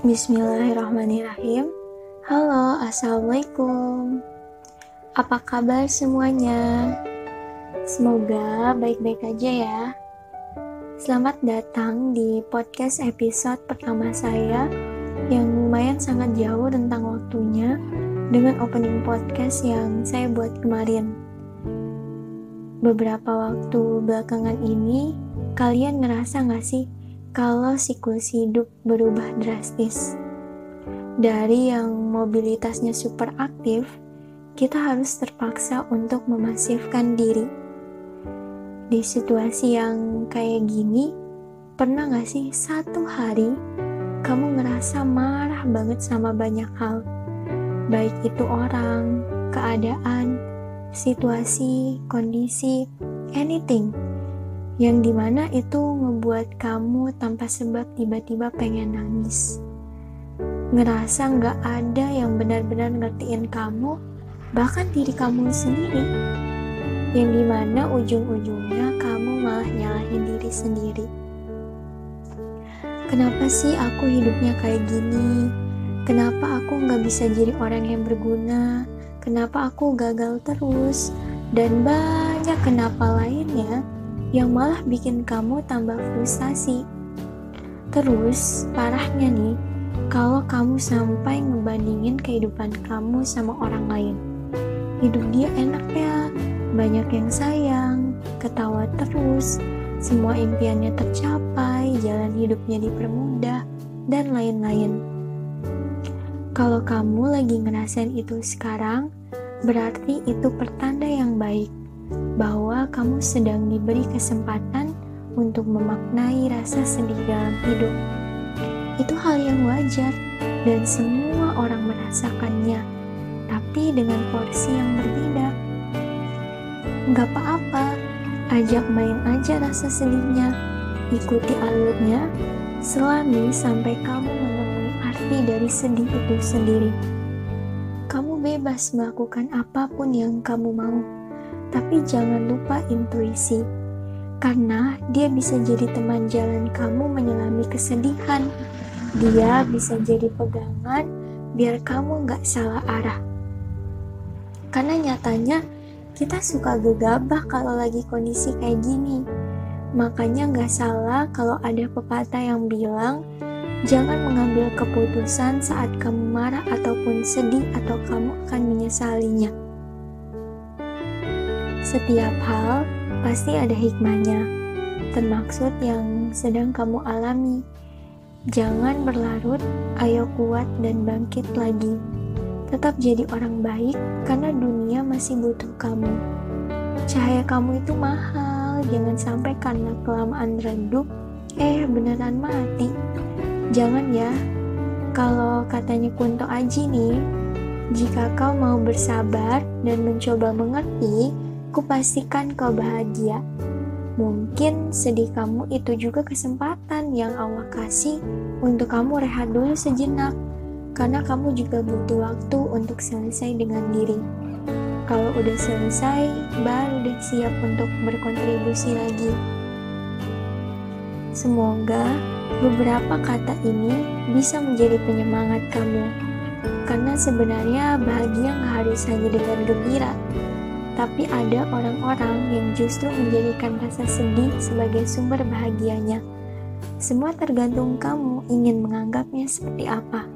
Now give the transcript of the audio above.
Bismillahirrahmanirrahim. Halo, assalamualaikum. Apa kabar semuanya? Semoga baik-baik aja ya. Selamat datang di podcast episode pertama saya yang lumayan sangat jauh tentang waktunya dengan opening podcast yang saya buat kemarin. Beberapa waktu belakangan ini, kalian ngerasa gak sih kalau siklus hidup berubah drastis. Dari yang mobilitasnya super aktif, kita harus terpaksa untuk memasifkan diri. Di situasi yang kayak gini, pernah gak sih satu hari kamu ngerasa marah banget sama banyak hal? Baik itu orang, keadaan, situasi, kondisi, anything yang di mana itu ngebuat kamu tanpa sebab tiba-tiba pengen nangis. Ngerasa nggak ada yang benar-benar ngertiin kamu, bahkan diri kamu sendiri. Yang di mana ujung-ujungnya kamu malah nyalahin diri sendiri. Kenapa sih aku hidupnya kayak gini? Kenapa aku nggak bisa jadi orang yang berguna? Kenapa aku gagal terus? Dan banyak kenapa lainnya yang malah bikin kamu tambah frustasi. Terus, parahnya nih, kalau kamu sampai ngebandingin kehidupan kamu sama orang lain. Hidup dia enak ya, banyak yang sayang, ketawa terus, semua impiannya tercapai, jalan hidupnya dipermudah, dan lain-lain. Kalau kamu lagi ngerasain itu sekarang, berarti itu pertanda yang baik bahwa kamu sedang diberi kesempatan untuk memaknai rasa sedih dalam hidup. Itu hal yang wajar dan semua orang merasakannya, tapi dengan porsi yang berbeda. Gak apa-apa, ajak main aja rasa sedihnya, ikuti alurnya, selami sampai kamu menemui arti dari sedih itu sendiri. Kamu bebas melakukan apa pun yang kamu mau tapi jangan lupa intuisi, karena dia bisa jadi teman jalan kamu menyelami kesedihan. Dia bisa jadi pegangan biar kamu nggak salah arah. Karena nyatanya kita suka gegabah kalau lagi kondisi kayak gini. Makanya nggak salah kalau ada pepatah yang bilang jangan mengambil keputusan saat kamu marah ataupun sedih atau kamu akan menyesalinya. Setiap hal pasti ada hikmahnya, termaksud yang sedang kamu alami. Jangan berlarut, ayo kuat dan bangkit lagi. Tetap jadi orang baik karena dunia masih butuh kamu. Cahaya kamu itu mahal, jangan sampai karena kelamaan redup, eh beneran mati. Jangan ya, kalau katanya Kunto Aji nih, jika kau mau bersabar dan mencoba mengerti, Kupastikan kau bahagia. Mungkin sedih kamu itu juga kesempatan yang Allah kasih untuk kamu rehat dulu sejenak, karena kamu juga butuh waktu untuk selesai dengan diri. Kalau udah selesai, baru deh siap untuk berkontribusi lagi. Semoga beberapa kata ini bisa menjadi penyemangat kamu, karena sebenarnya bahagia nggak harus hanya dengan gembira, tapi ada orang-orang yang justru menjadikan rasa sedih sebagai sumber bahagianya. Semua tergantung kamu ingin menganggapnya seperti apa.